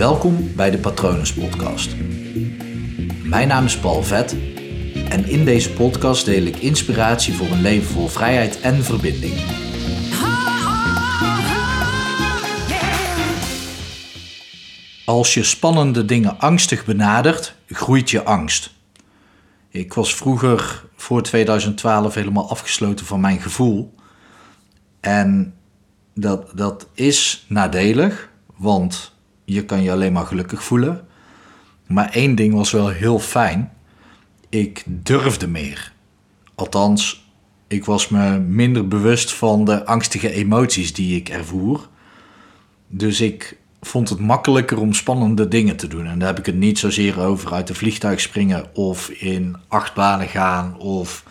Welkom bij de Patronus Podcast. Mijn naam is Paul Vet en in deze podcast deel ik inspiratie voor een leven vol vrijheid en verbinding. Als je spannende dingen angstig benadert, groeit je angst. Ik was vroeger voor 2012 helemaal afgesloten van mijn gevoel. En dat, dat is nadelig, want je kan je alleen maar gelukkig voelen. Maar één ding was wel heel fijn. Ik durfde meer. Althans, ik was me minder bewust van de angstige emoties die ik ervoer. Dus ik vond het makkelijker om spannende dingen te doen. En daar heb ik het niet zozeer over uit een vliegtuig springen of in achtbanen gaan of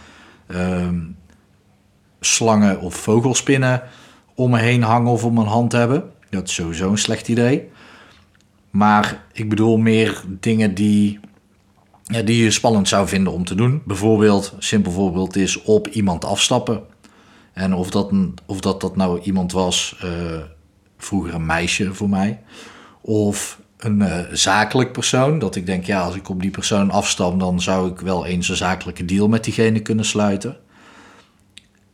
ehm, slangen of vogelspinnen om me heen hangen of om mijn hand hebben. Dat is sowieso een slecht idee. Maar ik bedoel meer dingen die, ja, die je spannend zou vinden om te doen. Bijvoorbeeld, simpel voorbeeld is op iemand afstappen. En of dat, of dat, dat nou iemand was, uh, vroeger een meisje voor mij, of een uh, zakelijk persoon. Dat ik denk, ja, als ik op die persoon afstap, dan zou ik wel eens een zakelijke deal met diegene kunnen sluiten.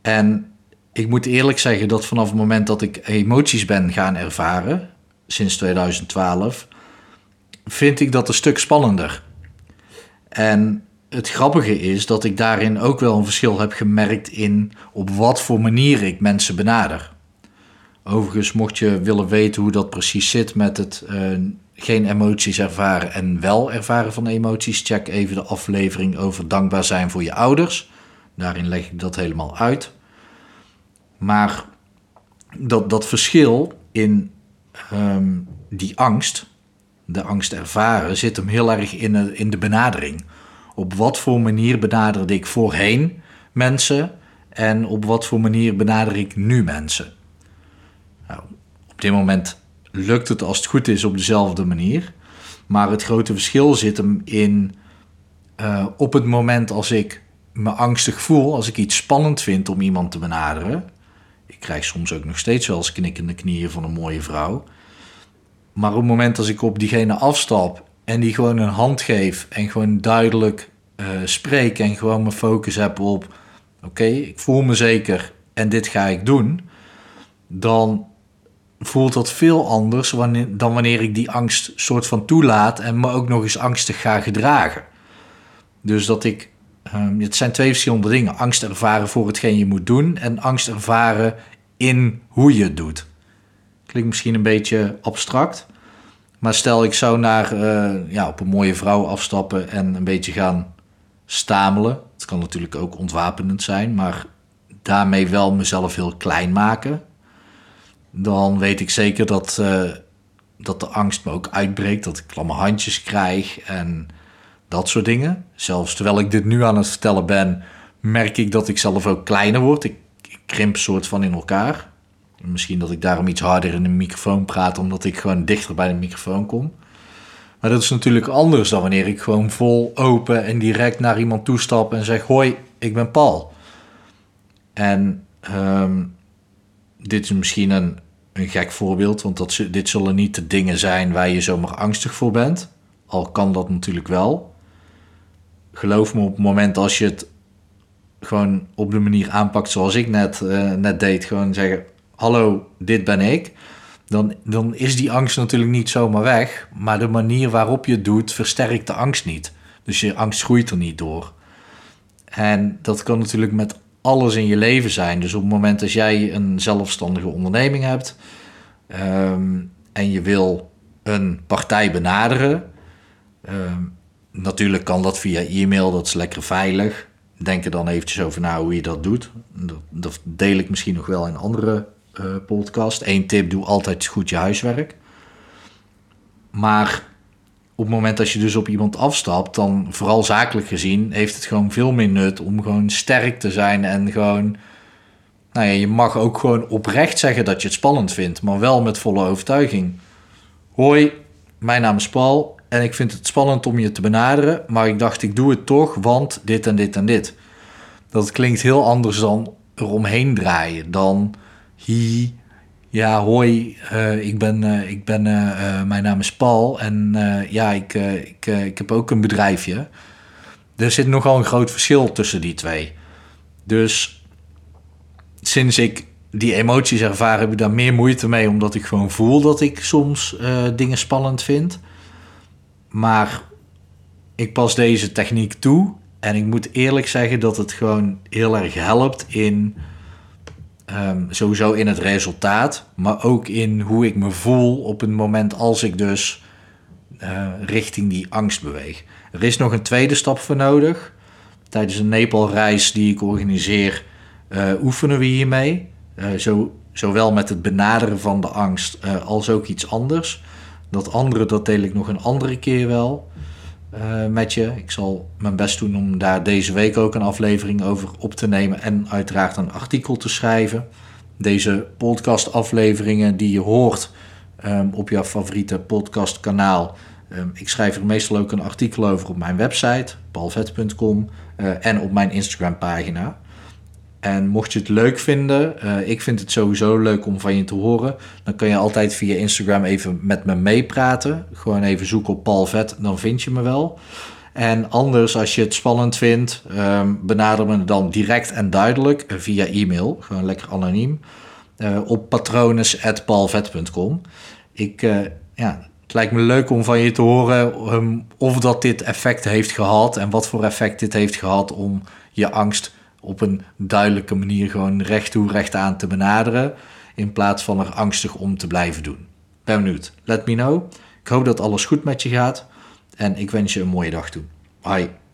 En ik moet eerlijk zeggen dat vanaf het moment dat ik emoties ben gaan ervaren, sinds 2012, vind ik dat een stuk spannender. En het grappige is dat ik daarin ook wel een verschil heb gemerkt in op wat voor manier ik mensen benader. Overigens, mocht je willen weten hoe dat precies zit met het uh, geen emoties ervaren en wel ervaren van emoties, check even de aflevering over dankbaar zijn voor je ouders. Daarin leg ik dat helemaal uit. Maar dat, dat verschil in um, die angst, de angst ervaren, zit hem heel erg in de, in de benadering. Op wat voor manier benaderde ik voorheen mensen en op wat voor manier benader ik nu mensen? Nou, op dit moment lukt het als het goed is op dezelfde manier. Maar het grote verschil zit hem in uh, op het moment als ik me angstig voel, als ik iets spannend vind om iemand te benaderen, ik krijg soms ook nog steeds wel eens knikkende knieën van een mooie vrouw. Maar op het moment als ik op diegene afstap en die gewoon een hand geef en gewoon duidelijk uh, spreek en gewoon mijn focus heb op: oké, ik voel me zeker en dit ga ik doen, dan voelt dat veel anders dan wanneer ik die angst soort van toelaat en me ook nog eens angstig ga gedragen. Dus dat ik Um, het zijn twee verschillende dingen. Angst ervaren voor hetgeen je moet doen en angst ervaren in hoe je het doet. Klinkt misschien een beetje abstract. Maar stel ik zou naar, uh, ja, op een mooie vrouw afstappen en een beetje gaan stamelen. Het kan natuurlijk ook ontwapenend zijn, maar daarmee wel mezelf heel klein maken. Dan weet ik zeker dat, uh, dat de angst me ook uitbreekt. Dat ik klamme handjes krijg en dat soort dingen. Zelfs terwijl ik dit nu aan het vertellen ben, merk ik dat ik zelf ook kleiner word. Ik, ik krimp soort van in elkaar. Misschien dat ik daarom iets harder in de microfoon praat, omdat ik gewoon dichter bij de microfoon kom. Maar dat is natuurlijk anders dan wanneer ik gewoon vol open en direct naar iemand toestap en zeg: Hoi, ik ben Paul. En um, dit is misschien een, een gek voorbeeld, want dat, dit zullen niet de dingen zijn waar je zomaar angstig voor bent. Al kan dat natuurlijk wel geloof me, op het moment als je het gewoon op de manier aanpakt zoals ik net, uh, net deed, gewoon zeggen: Hallo, dit ben ik. Dan, dan is die angst natuurlijk niet zomaar weg. Maar de manier waarop je het doet, versterkt de angst niet. Dus je angst groeit er niet door. En dat kan natuurlijk met alles in je leven zijn. Dus op het moment dat jij een zelfstandige onderneming hebt um, en je wil een partij benaderen, um, natuurlijk kan dat via e-mail, dat is lekker veilig. Denk er dan eventjes over na hoe je dat doet. Dat, dat deel ik misschien nog wel in andere uh, podcast. Eén tip, doe altijd goed je huiswerk. Maar op het moment dat je dus op iemand afstapt, dan vooral zakelijk gezien, heeft het gewoon veel meer nut om gewoon sterk te zijn en gewoon. Nou ja, je mag ook gewoon oprecht zeggen dat je het spannend vindt, maar wel met volle overtuiging. Hoi, mijn naam is Paul. En ik vind het spannend om je te benaderen, maar ik dacht, ik doe het toch, want dit en dit en dit. Dat klinkt heel anders dan eromheen draaien. Dan hi, Ja, hoi, uh, ik ben, uh, ik ben uh, mijn naam is Paul en ja, ik, ik, ik heb ook een bedrijfje. Er zit nogal een groot verschil tussen die twee. Dus sinds ik die emoties ervaar, heb ik daar meer moeite mee, omdat ik gewoon voel dat ik soms dingen spannend vind. Maar ik pas deze techniek toe en ik moet eerlijk zeggen dat het gewoon heel erg helpt in Ehm, sowieso in het resultaat, maar ook in hoe ik me voel op het moment als ik dus uh, richting die angst beweeg. Er is nog een tweede stap voor nodig. Tijdens een Nepal-reis die ik organiseer, uh, oefenen we hiermee. Uh, zo, zowel met het benaderen van de angst als ook iets anders. Dat andere, dat deel ik nog een andere keer wel. Uh, met je. Ik zal mijn best doen om daar deze week ook een aflevering over op te nemen en uiteraard een artikel te schrijven. Deze podcastafleveringen die je hoort um, op jouw favoriete podcastkanaal. Um, ik schrijf er meestal ook een artikel over op mijn website, paulvet.com, uh, en op mijn Instagram pagina. En mocht je het leuk vinden, uh, ik vind het sowieso leuk om van je te horen, dan kan je altijd via Instagram even met me meepraten. Gewoon even zoeken op Paul Vet, dan vind je me wel. En anders, als je het spannend vindt, um, benader me dan direct en duidelijk via e-mail, gewoon lekker anoniem, uh, op patrones.paulvet.com. Ik, uh, ja, het lijkt me leuk om van je te horen um, of dat dit effect heeft gehad en wat voor effect dit heeft gehad om je angst op een duidelijke manier gewoon recht toe, recht aan te benaderen. In plaats van er angstig om te blijven doen. Ben benieuwd. Let me know. Ik hoop dat alles goed met je gaat. En ik wens je een mooie dag toe. Bye.